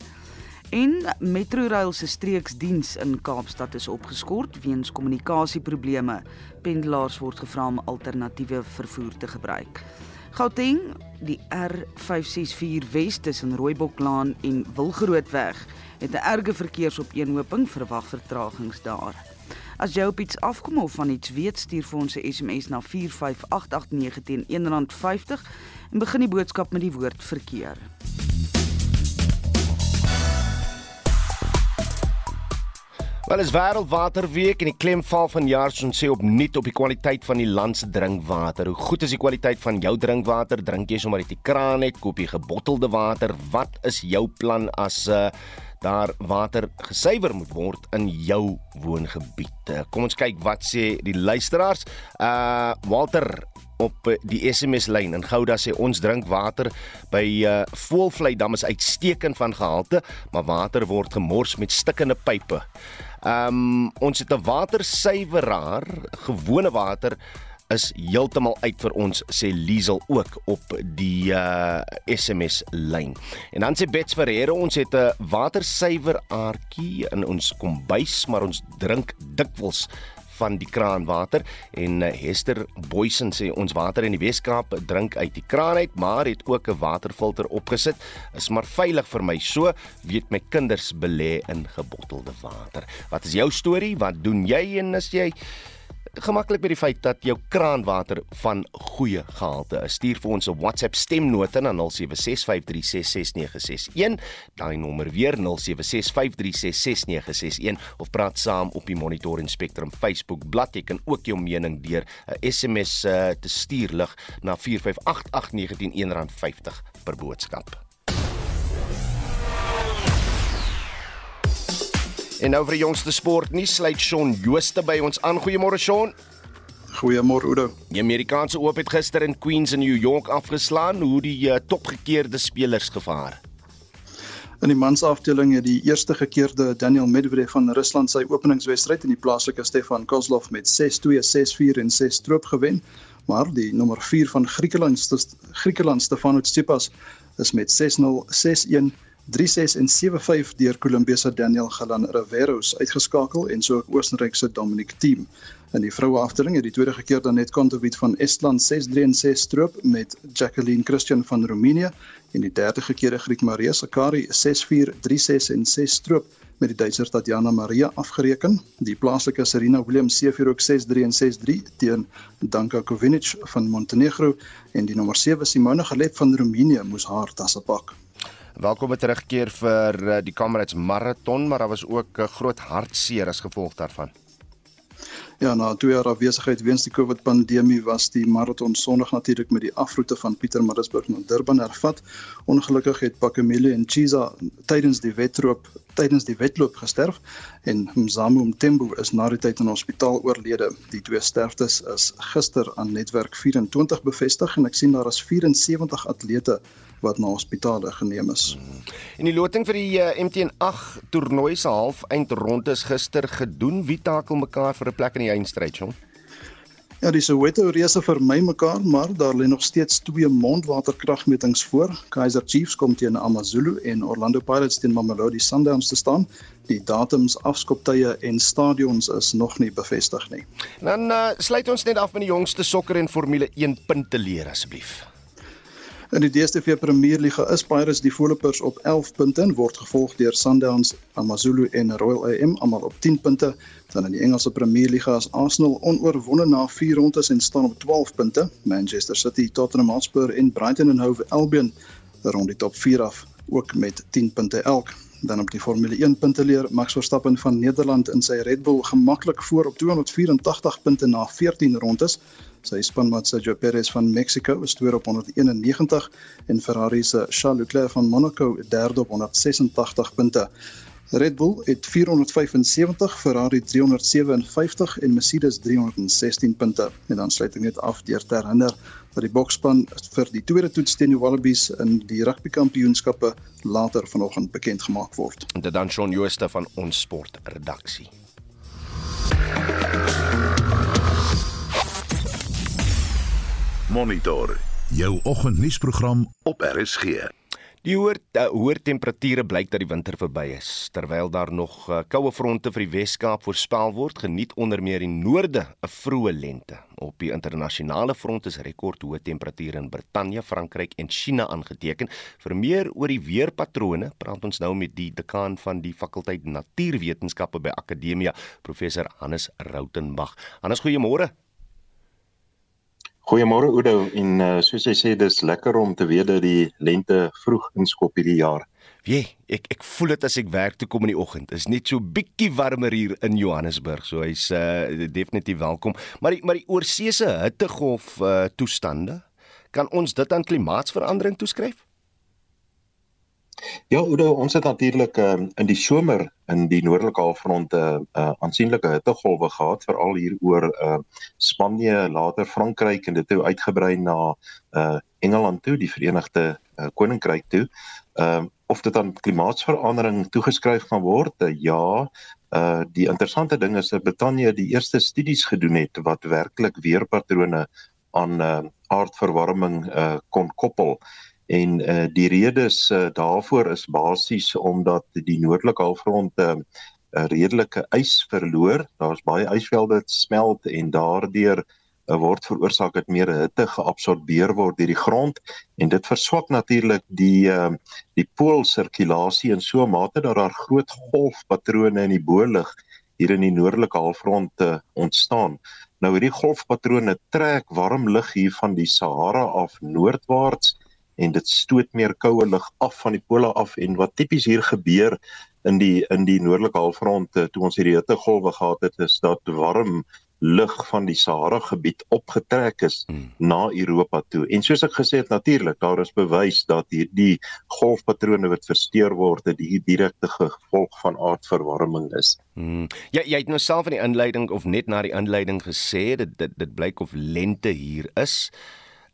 En Metrorail se streeksdiens in Kaapstad is opgeskort weens kommunikasieprobleme. Pendelaars word gevra om alternatiewe vervoer te gebruik. Gauteng, die R564 Wes tussen Rooiboklaan en Wilgerootweg het 'n erge verkeersopeenhoping verwag vertragings daar. As jy op iets afkom of van iets weet, stuur vir ons 'n SMS na 45889 teen R1.50 en begin die boodskap met die woord verkeer. Wel is wêreldwaterweek en die klem val vanjaar soos sê opnuut op die kwaliteit van die land se drinkwater. Hoe goed is die kwaliteit van jou drinkwater? Drink jy sommer uit die kraan net, koop jy gebottelde water? Wat is jou plan as uh, daar water gesuiwer moet word in jou woongebied? Uh, kom ons kyk wat sê die luisteraars. Uh Walter op die SMS lyn in Gouda sê ons drink water by uh, Voelvlei dam is uitstekend van gehalte, maar water word gemors met stikkende pipe. Ehm um, ons het 'n watersuiweraar, gewone water is heeltemal uit vir ons sê Liesel ook op die uh, SMS lyn. En dan sê Bets Ferreira ons het 'n watersuiweraartjie in ons kombuis, maar ons drink dikwels van die kraanwater en uh, Hester Boysen sê ons water in die Weskaap drink uit die kraan uit maar het ook 'n waterfilter opgesit. Is maar veilig vir my so weet my kinders belê in gebottelde water. Wat is jou storie? Wat doen jy en as jy gemaklik met die feit dat jou kraanwater van goeie gehalte is. Stuur vir ons 'n WhatsApp stemnota na 0765366961. Daai nommer weer 0765366961 of praat saam op die Monitor en Spectrum Facebook bladsy. Jy kan ook jou mening deur 'n SMS uh, te stuur lig na 4588919 R50 per boodskap. En nou vir die jongste sport nuus sluit Shaun Jooste by ons aan. Goeiemôre Shaun. Goeiemôre Oudo. Die Amerikaanse Oop het gister in Queens in New York afgeslaan. Hoe die uh, topgekeerde spelers gevaar? In die mansafdeling het die eerste gekeerde Daniel Medvedev van Rusland sy openingswedstryd in die plaaslike Stefan Kozlov met 6-2, 6-4 en 6 stroop gewen. Maar die nommer 4 van Griekeland, Griekeland Stefanos Tsitsipas is met 6-0, 6-1 3-6 en 7-5 deur Kolumbie se Daniel Galan Riveros uitgeskakel en so ook Oostenryk se Dominic Thiem. In die vroue afdeling het die tweede keer dan net Kontovic van Estland 6-3 en 6 stroop met Jacqueline Christian van Roemenië en die derde keer Griek Maria Sakari 6-4, 3-6 en 6 stroop met die Duitser Tatjana Maria afgereken. Die plaaslike Serena Williams 7-4 ook 6-3 en 6-3 teen Danka Kovinic van Montenegro en die nommer 7 Simona Halep van Roemenië moes haar tasse pak. Welkom terugkeer vir eh, die Comrades Marathon, maar daar was ook 'n groot hartseer as gevolg daarvan. Ja, na 2 jaar afwesigheid weens die COVID-pandemie was die marathon Sondag natuurlik met die afroete van Pietermaritzburg na Durban hervat. Ongelukkig het Pakamile en Chiza tydens die wedloop tydens die wedloop gesterf en Mzamo Mtembu is na die tyd in hospitaal oorlede. Die twee sterftes is gister aan netwerk 24 bevestig en ek sien daar is 74 atlete wat na hospitale geneem is. En die loting vir die uh, MTN 8 toernooi se half eindronde is gister gedoen. Wie takel mekaar vir 'n plek in die eindstryd, Jon? Ja, die Soweto reëse vermy mekaar, maar daar lê nog steeds twee mondwaterkragmetings voor. Kaizer Chiefs kom teen AmaZulu en Orlando Pirates teen Mamelodi Sundowns te staan. Die datums, afskoptye en stadions is nog nie bevestig nie. Dan uh, sluit ons net af met die jongste sokker en Formule 1 punte leer asseblief. In die DStv Premierliga is Pirates die voorlopers op 11 punte en word gevolg deur Sundowns, AmaZulu en Royal AM almal op 10 punte. Dan in die Engelse Premierliga is Arsenal onoorwonde na 4 rondes en staan op 12 punte. Manchester City, Tottenham Hotspur en Brighton Hove Albion rond die top 4 af ook met 10 punte elk. Dan op die Formule 1 punte leer Max Verstappen van Nederland in sy Red Bull gemaklik voor op 284 punte na 14 rondes. Sy spanmaat Sergio Perez van Mexico is tweede op 191 en Ferrari se Charles Leclerc van Monaco derde op 186 punte. Red Bull het 475, Ferrari 357 en Mercedes 316 punte. En dan sluit ek net af deur te herinner dat die boksspan vir die tweede toets teen die Wallabies in die rugby kampioenskappe later vanoggend bekend gemaak word. En dit dan Shaun Jooste van ons sportredaksie. Monitor jou oggendnuusprogram op RSG. Die hoër uh, hoër temperature blyk dat die winter verby is. Terwyl daar nog uh, koue fronte vir die Wes-Kaap voorspel word, geniet onder meer die noorde 'n vroeë lente. Op die internasionale front is rekordhoë temperature in Brittanje, Frankryk en China aangeteken. Vir meer oor die weerpatrone, praat ons nou met die dekaan van die fakulteit Natuurwetenskappe by Akademia, professor Hannes Rautenbach. Hannes, goeiemôre. Goeiemôre Oudo en uh, soos jy sê dis lekker om te weet dat die lente vroeg inskop hierdie jaar. Wie, ek ek voel dit as ek werk toe kom in die oggend. Is net so bietjie warmer hier in Johannesburg, so hy's uh, definitief welkom. Maar die, maar die oorseese hittegolf uh, toestande, kan ons dit aan klimaatsverandering toeskryf? Ja, Oudo, ons het natuurlik um, in die somer in die noordelike halfrond 'n uh, uh, aansienlike hittegolwe gehad, veral hier oor uh, Spanje, later Frankryk en dit het uitgebrei na uh, Engeland toe, die Verenigde uh, Koninkryk toe. Ehm uh, of dit aan klimaatsverandering toegeskryf gaan word? Uh, ja. Uh die interessante ding is dat Brittanje die eerste studies gedoen het wat werklik weerpatrone aan uh, aardverwarming uh, kon koppel en uh, die redes uh, daarvoor is basies omdat die noordelike halfrond 'n uh, uh, redelike ys verloor. Daar's baie ysvelde wat smelt en daardeur uh, word veroorsaak dat meer hitte geabsorbeer word deur die grond en dit verswak natuurlik die uh, die poolsirkulasie in so 'n mate dat daar groot golfpatrone in die boelig hier in die noordelike halfrond uh, ontstaan. Nou hierdie golfpatrone trek warm lug hier van die Sahara af noordwaarts en dit stoot meer koue lug af van die pole af en wat tipies hier gebeur in die in die noordelike halfrond toe ons hierdie hittegolwe gehad het is dat warm lug van die Sahara gebied opgetrek is hmm. na Europa toe. En soos ek gesê het natuurlik, daar is bewys dat hierdie golfpatrone wat versteur word, dit die direkte gevolg van aardverwarming is. Hmm. Ja, jy het nou self in die inleiding of net na die inleiding gesê dit dit, dit blyk of lente hier is.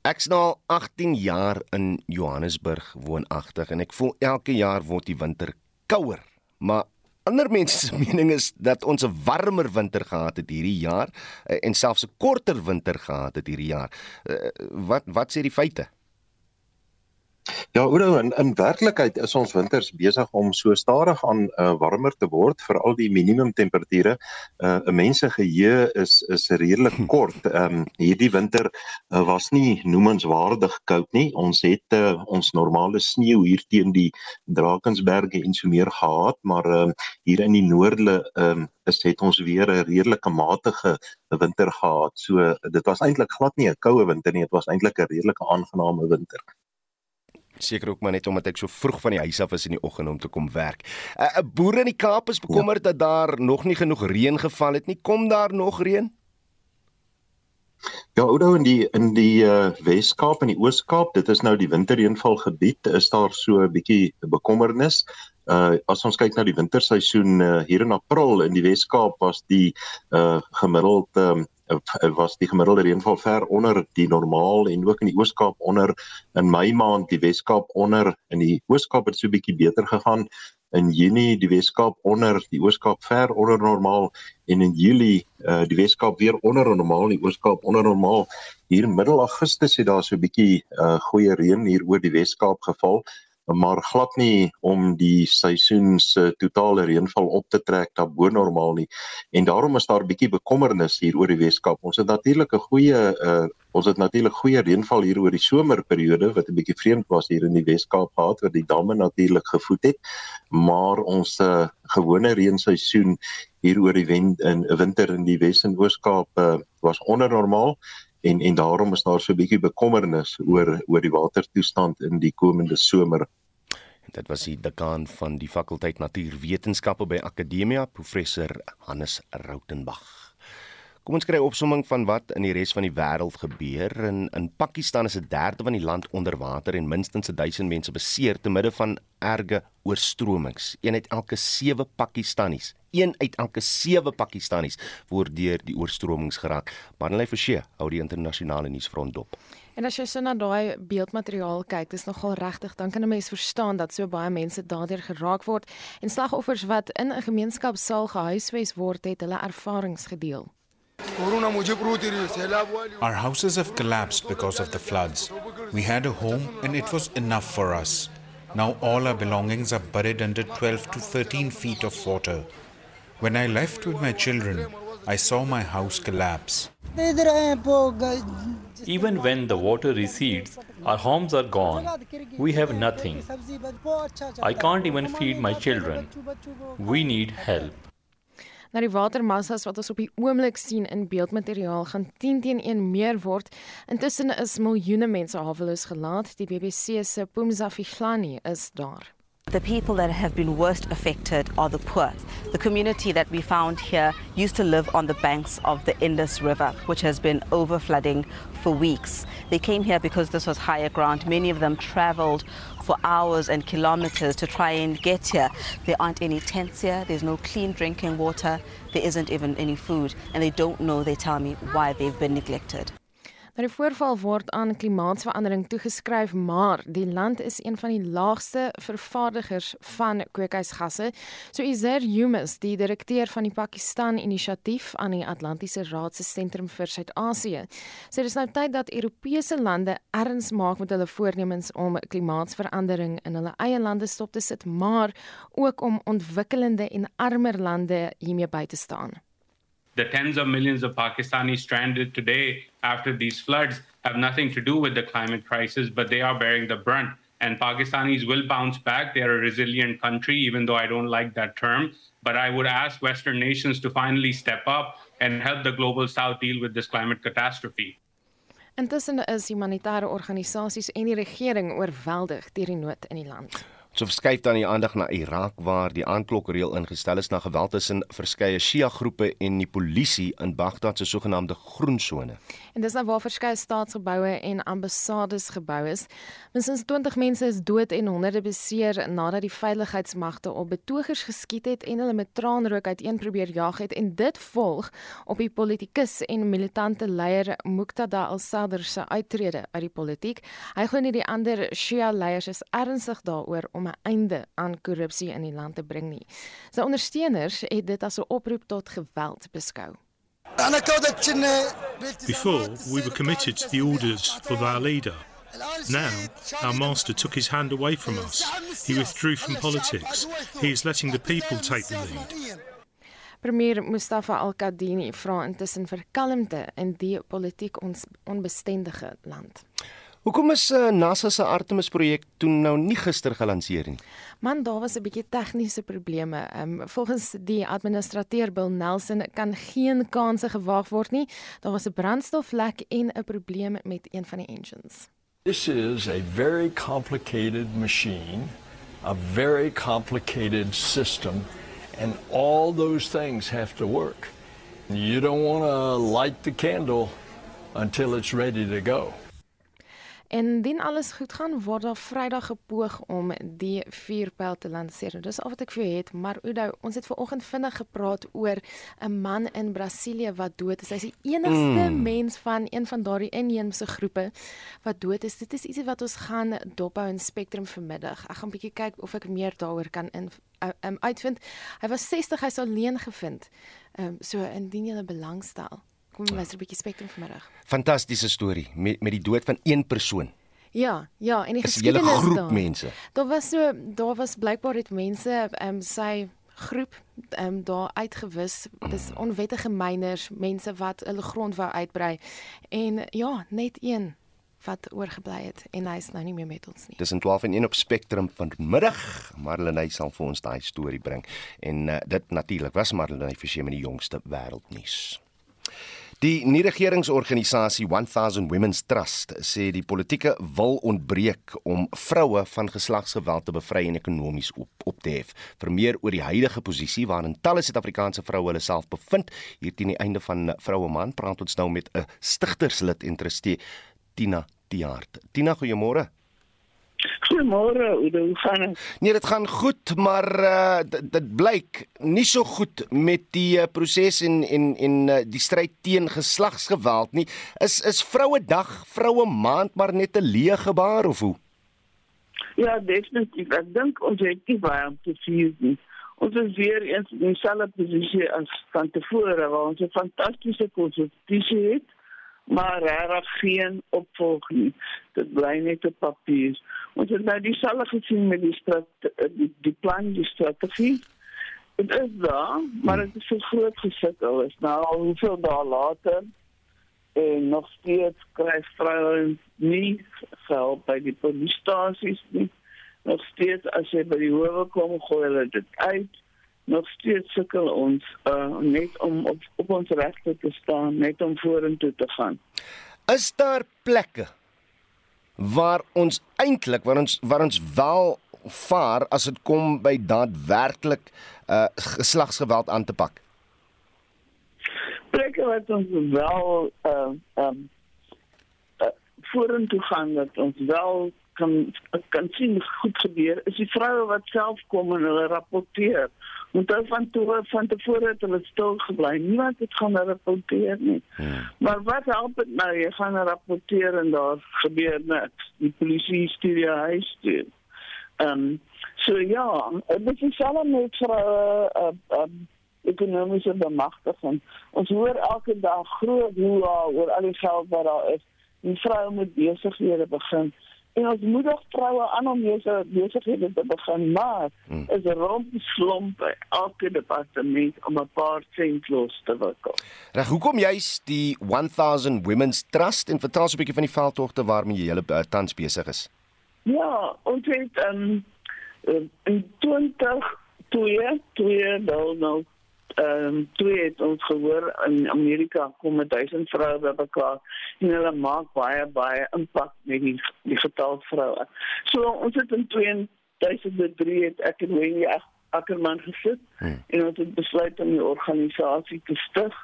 Ek's nou al 18 jaar in Johannesburg woonagtig en ek voel elke jaar word die winter kouer. Maar ander mense se mening is dat ons 'n warmer winter gehad het hierdie jaar eh, en selfs 'n korter winter gehad het hierdie jaar. Eh, wat wat sê die feite? Ja, Oudo, in in werklikheid is ons winters besig om so stadig aan uh, warmer te word vir al die minimum temperature. 'n uh, Mense geheue is is redelik kort. Ehm um, hierdie winter uh, was nie noemenswaardig koud nie. Ons het uh, ons normale sneeu hier teen die Drakensberge en so meer gehad, maar ehm uh, hier in die noorde ehm um, is het ons weer 'n redelike matige winter gehad. So dit was eintlik glad nie 'n koue winter nie, dit was eintlik 'n redelike aangename winter seker ook maar net omdat ek so vroeg van die huis af is in die oggend om te kom werk. 'n uh, Boere in die Kaap is bekommerd ja. dat daar nog nie genoeg reën geval het nie. Kom daar nog reën? Ja, Oudo in die in die uh, Wes-Kaap en die Oos-Kaap, dit is nou die winterreënval gebied, is daar so 'n bietjie bekommernis. uh as ons kyk na die winterseisoen uh, hier in April in die Wes-Kaap was die uh gemiddeld um, was die gemiddelde reënval ver onder die normaal en ook in die Oos-Kaap onder. In Mei maand die Wes-Kaap onder in die Oos-Kaap het so 'n bietjie beter gegaan. In Junie die Weskaap onder die Ooskaap ver onder normaal en in Julie uh, die Weskaap weer onder normaal die Ooskaap onder normaal. Hier middel Augustus het daar so 'n bietjie uh, goeie reën hier oor die Weskaap geval maar glad nie om die seisoen se totale reënval op te trek na bo normaal nie. En daarom is daar bietjie bekommernis hier oor die Weskaap. Ons het natuurlik 'n goeie uh, ons het natuurlik goeie reënval hier oor die somerperiode wat 'n bietjie vreemd was hier in die Weskaap gehad waar die damme natuurlik gevoed het. Maar ons uh, gewone reenseisoen hier oor die wen, in winter in die Wes en Ooskaap uh, was onder normaal en en daarom is daar so 'n bietjie bekommernis oor oor die watertoestand in die komende somer. Dit was die dekaan van die fakulteit Natuurwetenskappe by Akademia, professor Hannes Rautenbach. Kom ons kry 'n opsomming van wat in die res van die wêreld gebeur. In in Pakistan is 'n derde van die land onder water en minstens 1000 mense beseer te midde van erge oorstromings. Een uit elke 7 Pakistanis, een uit elke 7 Pakistanis word deur die oorstromings geraak. Manley Forsie hou die internasionale nuusfront dop. En as jy so na daai beeldmateriaal kyk, dis nogal regtig, dan kan 'n mens verstaan dat so baie mense daardeur geraak word en slagoffers wat in 'n gemeenskapsaal gehuisves word, het hulle ervarings gedeel. Our houses have collapsed because of the floods. We had a home and it was enough for us. Now all our belongings are buried under 12 to 13 feet of water. When I left with my children, I saw my house collapse. Even when the water recedes, our homes are gone. We have nothing. I can't even feed my children. We need help. Nou die watermassas wat ons op die oomblik sien in beeldmateriaal gaan 10 teen 1 meer word. Intussen is miljoene mense haweloos gelaat. Die BBC se Pumza Fihlani is daar. The people that have been worst affected are the poor. The community that we found here used to live on the banks of the Indus River, which has been overflooding for weeks. They came here because this was higher ground. Many of them traveled for hours and kilometers to try and get here. There aren't any tents here, there's no clean drinking water, there isn't even any food, and they don't know, they tell me, why they've been neglected. Nou die voorval word aan klimaatsverandering toegeskryf, maar die land is een van die laagste vervaardigers van kweekhuisgasse. So Izer Humus, die direkteur van die Pakistan Inisiatief aan die Atlantiese Raad se sentrum vir Suid-Asië, sê dis nou tyd dat Europese lande erns maak met hulle voornemens om klimaatsverandering in hulle eie lande stop te sit, maar ook om ontwikkelende en armer lande hiermee by te staan. The tens of millions of Pakistanis stranded today after these floods have nothing to do with the climate crisis, but they are bearing the brunt. And Pakistanis will bounce back. They are a resilient country, even though I don't like that term. But I would ask Western nations to finally step up and help the global south deal with this climate catastrophe. Intussen is humanitêre organisasies en die regering oorweldig deur die nood in die land. So verskuif dan die aandag na Irak waar die aanklokreël ingestel is na geweld tussen verskeie Shia groepe en die polisie in Baghdad se sogenaamde groen sone. En dis nou waar verskeie staatsgeboue en ambassades gebou is. Minstens 20 mense is dood en honderde beseer nadat die veiligheidsmagte op betogers geskiet het en hulle met traanrook uiteen probeer jag het en dit volg op die politikus en militante leier Muqtada al-Sadr se uittrede uit die politiek. Hy glo nie die ander Shia leiers is ernstig daaroor om 'n einde aan korrupsie in die land te bring nie. Sy ondersteuners het dit as 'n oproep tot geweld beskou. Before, we were committed to the orders of our leader. Now, our master took his hand away from us. He withdrew from politics. He is letting the people take the lead. Premier Mustafa Al-Kadhimi vra intussen vir kalmte in die politiek ons onbestendige land. Hoekom is uh, NASA se Artemis projek toe nou nie gister gelanseer nie? Man, daar was 'n bietjie tegniese probleme. Ehm um, volgens die administrateur Bill Nelson kan geen kanse gewaag word nie. Daar was 'n brandstoflek en 'n probleem met een van die engines. This is a very complicated machine, a very complicated system and all those things have to work. You don't want to light the candle until it's ready to go. En indien alles goed gaan, word daar Vrydag gepoog om die vuurpyl te lanseer. Dis al wat ek vir jou het, maar Oudo, ons het vanoggend vinnig gepraat oor 'n man in Brasilië wat dood is. Hy's die enigste mm. mens van een van daardie inheemse groepe wat dood is. Dit is ietsie wat ons gaan dophou in Spectrum vanmiddag. Ek gaan 'n bietjie kyk of ek meer daaroor kan in um, uitvind. Hy was 60, hy's alleen gevind. Ehm um, so indien jy belangstel Kom ons luister 'n bietjie Spectrum vanmiddag. Fantastiese storie met met die dood van een persoon. Ja, ja, en die geskiedenis daar. 'n groep daar, mense. Daar was so daar was blykbaar het mense ehm um, sy groep ehm um, daar uitgewis. Dis mm. onwettige myners, mense wat hulle grond wou uitbrei. En ja, net een wat oorgebly het en hy is nou nie meer met ons nie. Dis in 12 en 1 op Spectrum vanmiddag. Marlenae sal vir ons daai storie bring. En uh, dit natuurlik was Marlenae Forsie met die jongste wêreldnuus. Die nie-regeringsorganisasie 1000 Women's Trust sê die politieke wil ontbreek om vroue van geslagsgeweld te bevry en ekonomies op, op te hef. Vir meer oor die huidige posisie waarin talle Suid-Afrikaanse vroue hulle self bevind, hier teen die einde van Vroue Maand, praat ons nou met 'n stigterslid en trustee, Tina Tiaart. Tina, goeiemôre. Goeiemôre, hoe gaan dit? Nee, dit gaan goed, maar uh, dit blyk nie so goed met die uh, proses en en en uh, die stryd teen geslagsgeweld nie. Is is Vrouedag, Vroue Maand maar net 'n leë gebaar of hoe? Ja, definitief. Ek dink ons het nie baie om te vier nie. Ons is weer eens in dieselfde posisie as van tevore waar ons 'n fantastiese konstitusie het maar reg geen opvolg nie. Dit bly net op papier. Ons het nou dieselfde gesien met die die, die plan die strategie. Dit is daar, maar dit is so groot gesukkel is. Nou al hoeveel dae later en nog steeds kry vroue nie help by die polisiestasies nie. Nog steeds as jy by die howe kom, gooi hulle dit uit nog steeds sukkel ons uh, net om op, op ons regte te staan, net om vorentoe te gaan. Is daar plekke waar ons eintlik waar ons waar ons wel vaar as dit kom by daadwerklik uh geslagsgeweld aan te pak? Plekke wat ons wel uh um uh, vorentoe gaan dat ons wel kan kan sien goed gebeur is die vroue wat self kom en hulle rapporteer Want hulle van toe van tevore het hulle stil gebly. Niemand het gaan rapporteer nie. Hmm. Maar wat help dit nou? Jy gaan rapporteer en daar gebeur niks. Die polisie stuur jou huis toe. Ehm um, so ja, dit is selfs net vir 'n uh, uh, uh, ekonomiese bemagtiging. Ons hoor elke dag groot hoe oor al die geld wat daar is. Die vroue moet besighede begin. En ons moedig vroue aan om hierdie besighede te begin, maar hmm. is 'n rompslomp by elke departement om 'n paar sent los te wikkel. Reg, hoekom juist die 1000 Women's Trust en vertel ons 'n bietjie van die veldtogte waarmee jy hele uh, tans besig is? Ja, ons het um, in 20 twee twee nou nou ehm um, toe het ons gehoor in Amerika kom met duisend vroue by mekaar en hulle maak baie baie impak met die die getal vroue. So ons het in 2003 het ek en Wendy Ackerman gesit hmm. en ons het besluit om die organisasie te stig.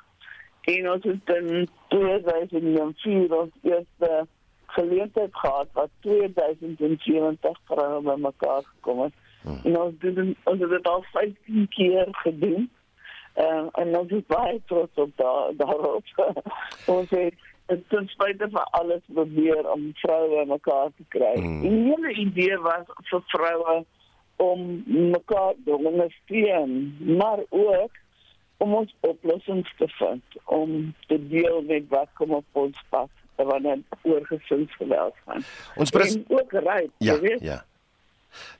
En ons het in 2004 ons eerste geleentheid gehad wat 2070 vroue by mekaar gekom het. Hmm. En ons het ons het dit al 15 keer gedoen. Uh, en ons is baie trots op daar daarop. ons het ten spyte van alles probeer om vroue mekaar te kry. Mm. Die hele idee was vir vroue om mekaar te ondersteun, maar ook om ons oplossings te vind om te deel met wat kom op ons pad wanneer oor gesinsgeweld gaan. Ons pres ook reg, ja, weet. Ja.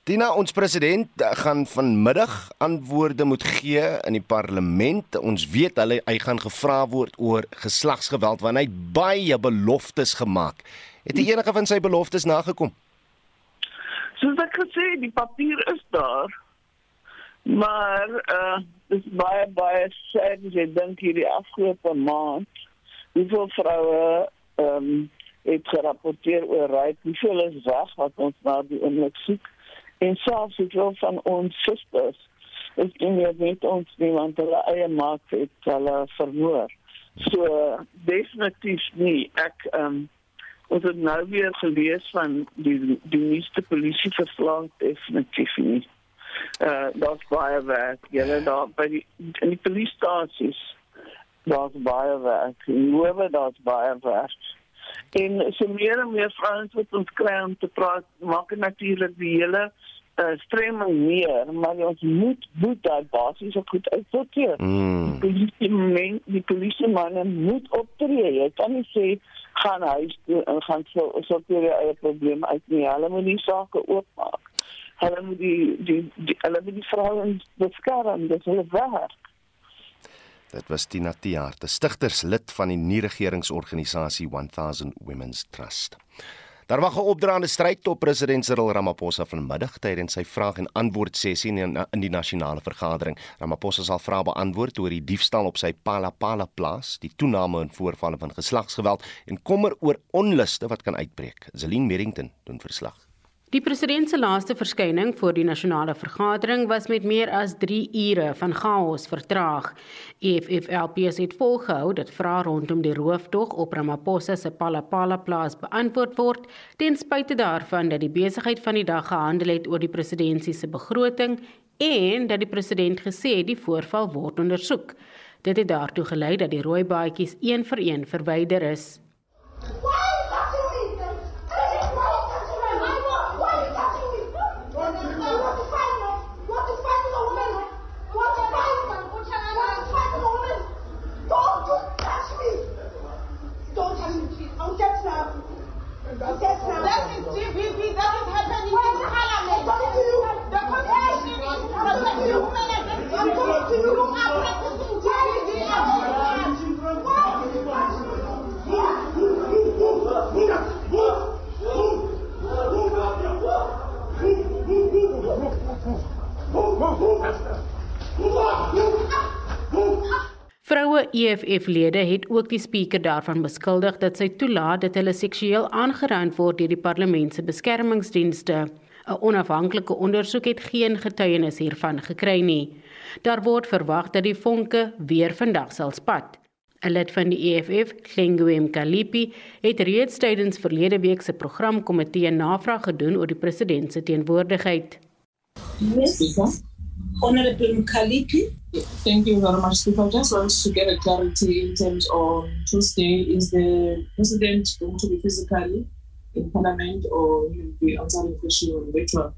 Dina ons president gaan vanmiddag antwoorde moet gee in die parlement. Ons weet hulle hy gaan gevra word oor geslagsgeweld want hy het baie beloftes gemaak. Het hy enige van sy beloftes nagekom? Soos ek gesê, die papier is daar. Maar uh dis baie baie sad as jy dink hierdie afgelope maand hoeveel vroue ehm um, het gerapporteer oor ryk, hoeveel is weg wat ons na die oomblik soek en selfs het wel van ons susters is nie meer met ons nie want hulle eie maak het hulle vermoor. So definitief nie. Ek ehm um, Ons het nou weer gelees van die die nuutste polisieverslag definitief nie. Uh daar's baie werk. Julle daar by die in die polisiestasies daar's baie werk. Hoewe daar's baie werk. En so meer en meer vrouens wat ons kry om te praat, maak natuurlik die hele uh, stremming meer, maar ons moet moet daai basies ook goed uitsorteer. Mm. Die polisie men, die polisie manne moet optree. Jy kan nie sê gaan huis toe en gaan so sorteer jy eie probleme uit nie. Hulle moet die sake oopmaak. Hulle moet die die, die hulle moet die vrouens beskerm, dis hulle werk. Dit was Tina Tiaar, die stigterslid van die nie-regeringsorganisasie 1000 Women's Trust. Daar wag 'n opdraande stryd op president Cyril Ramaphosa vanmiddag tydens sy vraag en antwoord sessie in, die nasionale vergadering. Ramaphosa sal vrae beantwoord oor die diefstal op sy Palapala plaas, die toename in voorvalle van geslagsgeweld en kommer oor onluste wat kan uitbreek. Zelin Merrington doen verslag. Die president se laaste verskyning voor die nasionale vergadering was met meer as 3 ure van chaos vertraag. EFF-LPS het volgehou dat vrae rondom die roofdog op Ramaphosa se Palapala plaas beantwoord word, ten spyte daarvan dat die besigheid van die dag gehandel het oor die presidentsie se begroting en dat die president gesê het die voorval word ondersoek. Dit het daartoe gelei dat die rooi baadjies een vir een verwyder is. EFF-lede het ook die spreker daarvan beskuldig dat sy toelaat dat hulle seksueel aangerand word deur die parlement se beskermingsdienste. 'n Onafhanklike ondersoek het geen getuienis hiervan gekry nie. Daar word verwag dat die vonke weer vandag sal spat. 'n Lid van die EFF, Klengwem Kalipi, het reeds tydens verlede week se programkomitee navraag gedoen oor die president se teenwoordigheid. Yes. Honorable Mkalipi. Thank you very much, Speaker. I just want to get a clarity in terms of Tuesday. Is the president going to be physically in Parliament or will be answering questions on virtual?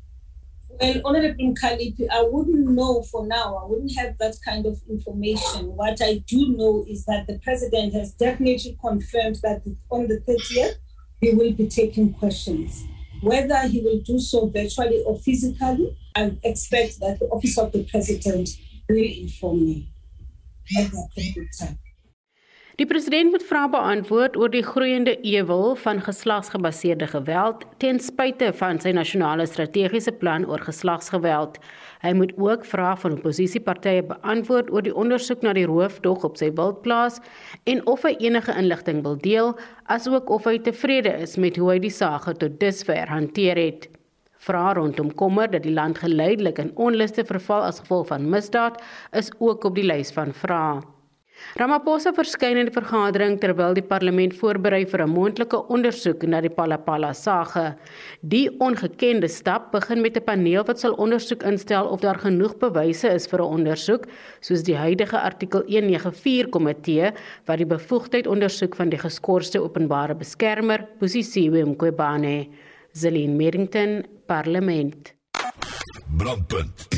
Well, Honorable Mkalipi, I wouldn't know for now. I wouldn't have that kind of information. What I do know is that the president has definitely confirmed that on the 30th, he will be taking questions. Whether he will do so virtually or physically, I expect that the Office of the President will inform me at that in time. Die president moet vrae beantwoord oor die groeiende ewel van geslagsgebaseerde geweld ten spyte van sy nasionale strategiese plan oor geslagsgeweld. Hy moet ook vrae van oppositiepartye beantwoord oor die ondersoek na die roofdog op sy wildplaas en of hy enige inligting wil deel, asook of hy tevrede is met hoe hy die saak tot dusver hanteer het. Vrae rondom kommer dat die land geleidelik in onluste verval as gevolg van misdaad is ook op die lys van vrae. Ramaphosa verskyn in die vergadering terwyl die parlement voorberei vir 'n moontlike ondersoek na die Palapala sage. Die ongekende stap begin met 'n paneel wat sal ondersoek instel of daar genoeg bewyse is vir 'n ondersoek, soos die huidige artikel 194 komitee wat die bevoegdheid ondersoek van die geskorste openbare beskermer, Posisiwe Mqobane, Zelin Merrington, Parlement. Brandpunt.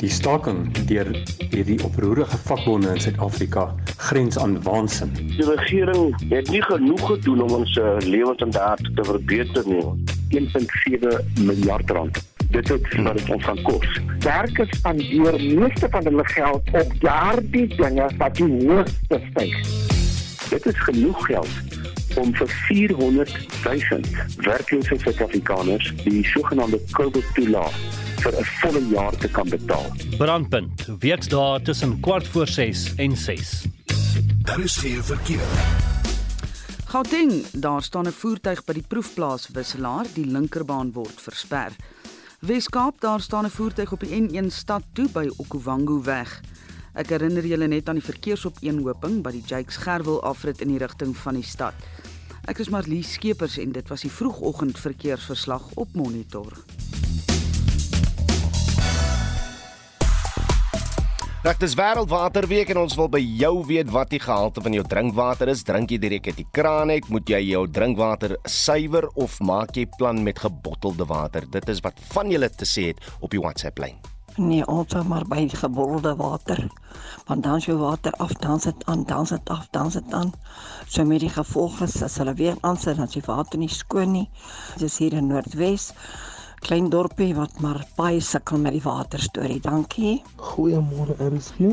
Die staking deur hierdie oproerige vakbonde in Suid-Afrika grens aan waansin. Die regering het nie genoeg gedoen om ons uh, lewensstandaard te verbeter nie. 1.7 miljard rand. Dit is wat dit ons gaan kos. Werkers spandeer meeste van hulle geld op daardie dinge wat die hoogste styg. Dit is genoeg geld om vir 400 000 werklose Suid-Afrikaners die sogenaamde COVID-toelaag vir 'n volle jaar te kan betaal. Brandpunt, werkdae tussen kwart voor 6 en 6. Daar is geen verkeer. Gauteng, daar staan 'n voertuig by die proefplaas Wisselaar, die linkerbaan word versper. Weskaap, daar staan 'n voertuig op die N1 stad toe by Okuwangu weg. Ek herinner julle net aan die verkeersopeenhoping by die Jakes Gerwel afrit in die rigting van die stad. Ek is Marlies Skeepers en dit was die vroegoggend verkeersverslag op Monitor. Dit is Wêreldwaterweek en ons wil by jou weet wat die gehalte van jou drinkwater is. Drink jy direk uit die kraan uit? Moet jy jou drinkwater suiwer of maak jy plan met gebottelde water? Dit is wat van julle te sê het op die WhatsApp lyn. Nee, ons sal maar by die gebottelde water. Want dan jy water af dan sit aan, dan sit af, dan sit aan. So met die gevolge as hulle weer aansit, dan is die water nie skoon nie. Dis hier in Noordwes klein dorpie wat maar baie sukkel met die water storie. Dankie. Goeiemôre RSG.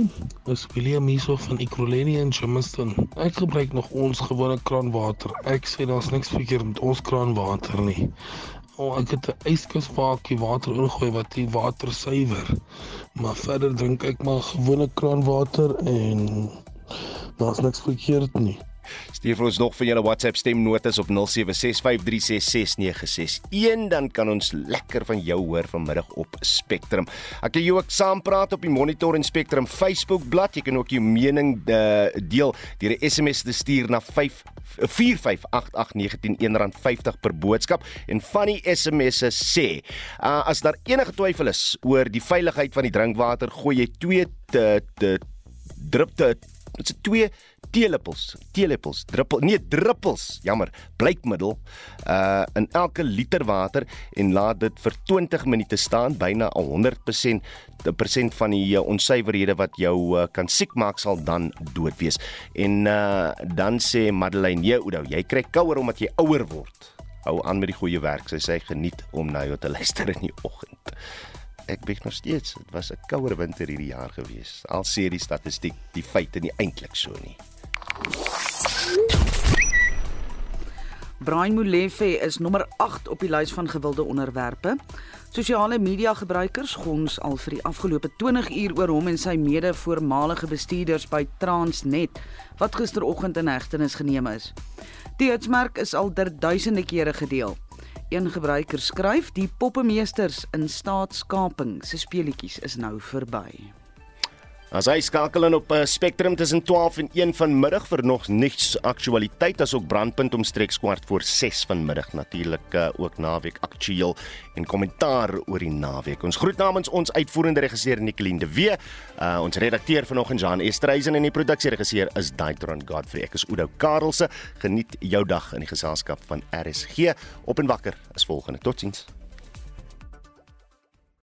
Ons William hierso van Ekurhuleni in Germiston. Ek gebruik nog ons gewone kraanwater. Ek sê daar's niks verkeerd met ons kraanwater nie. Oh, ek het 'n yskusvaatjie water ingooi wat die water suiwer. Maar verder drink ek maar gewone kraanwater en daar's niks verkeerd nie. Stuur vir ons nog van julle WhatsApp stemnotas op 0765366961 dan kan ons lekker van jou hoor vanmiddag op Spectrum. Ek kan jou ook saampraat op die Monitor en Spectrum Facebook bladsy. Jy kan ook jou mening eh, deel deur 'n SMS te stuur na 5 458819 R50 per boodskap en van die SMS'e sê uh, as daar enige twyfel is oor die veiligheid van die drinkwater gooi jy twee te, te drup te dit is twee teelepels, teelepels, druppel, nee, druppels, jammer, bleikmiddel uh in elke liter water en laat dit vir 20 minute staan, byna 100% die persent van die uh, onsuiverhede wat jou uh, kan siek maak sal dan dood wees. En uh dan sê Madeleine, "Nee, Oudo, jy kry kouer omdat jy ouer word." Hou aan met die goeie werk. Sy sê geniet om na jou te luister in die oggend ek weet nog steeds, dit was 'n kouer winter hierdie jaar gewees. Al sê die statistiek, die feite nie eintlik so nie. Brian Molefe is nommer 8 op die lys van gewilde onderwerpe. Sosiale media gebruikers gons al vir die afgelope 20 uur oor hom en sy mede-voormalige bestuurders by Transnet wat gisteroggend in hegtenis geneem is. Die hitsmerk is al ter duisende kere gedeel. Een gebruiker skryf: "Die poppemeesters in staatskaping se speletjies is nou verby." As hy skakel in op 'n uh, spektrum tussen 12 en 1 vanmiddag vir nog niks aktualiteit asook brandpunt omstreeks kwart voor 6 vanmiddag natuurlik uh, ook naweek aktueel en kommentaar oor die naweek. Ons groet namens ons uitvoerende regisseur Nicoline de Wee, uh, ons redakteur vanoggend Jan Estreisen en die produksieregisseur is Daitron Godfrey. Ek is Oudo Karelse. Geniet jou dag in die geselskap van RSG. Op en wakker is volgende. Totsiens.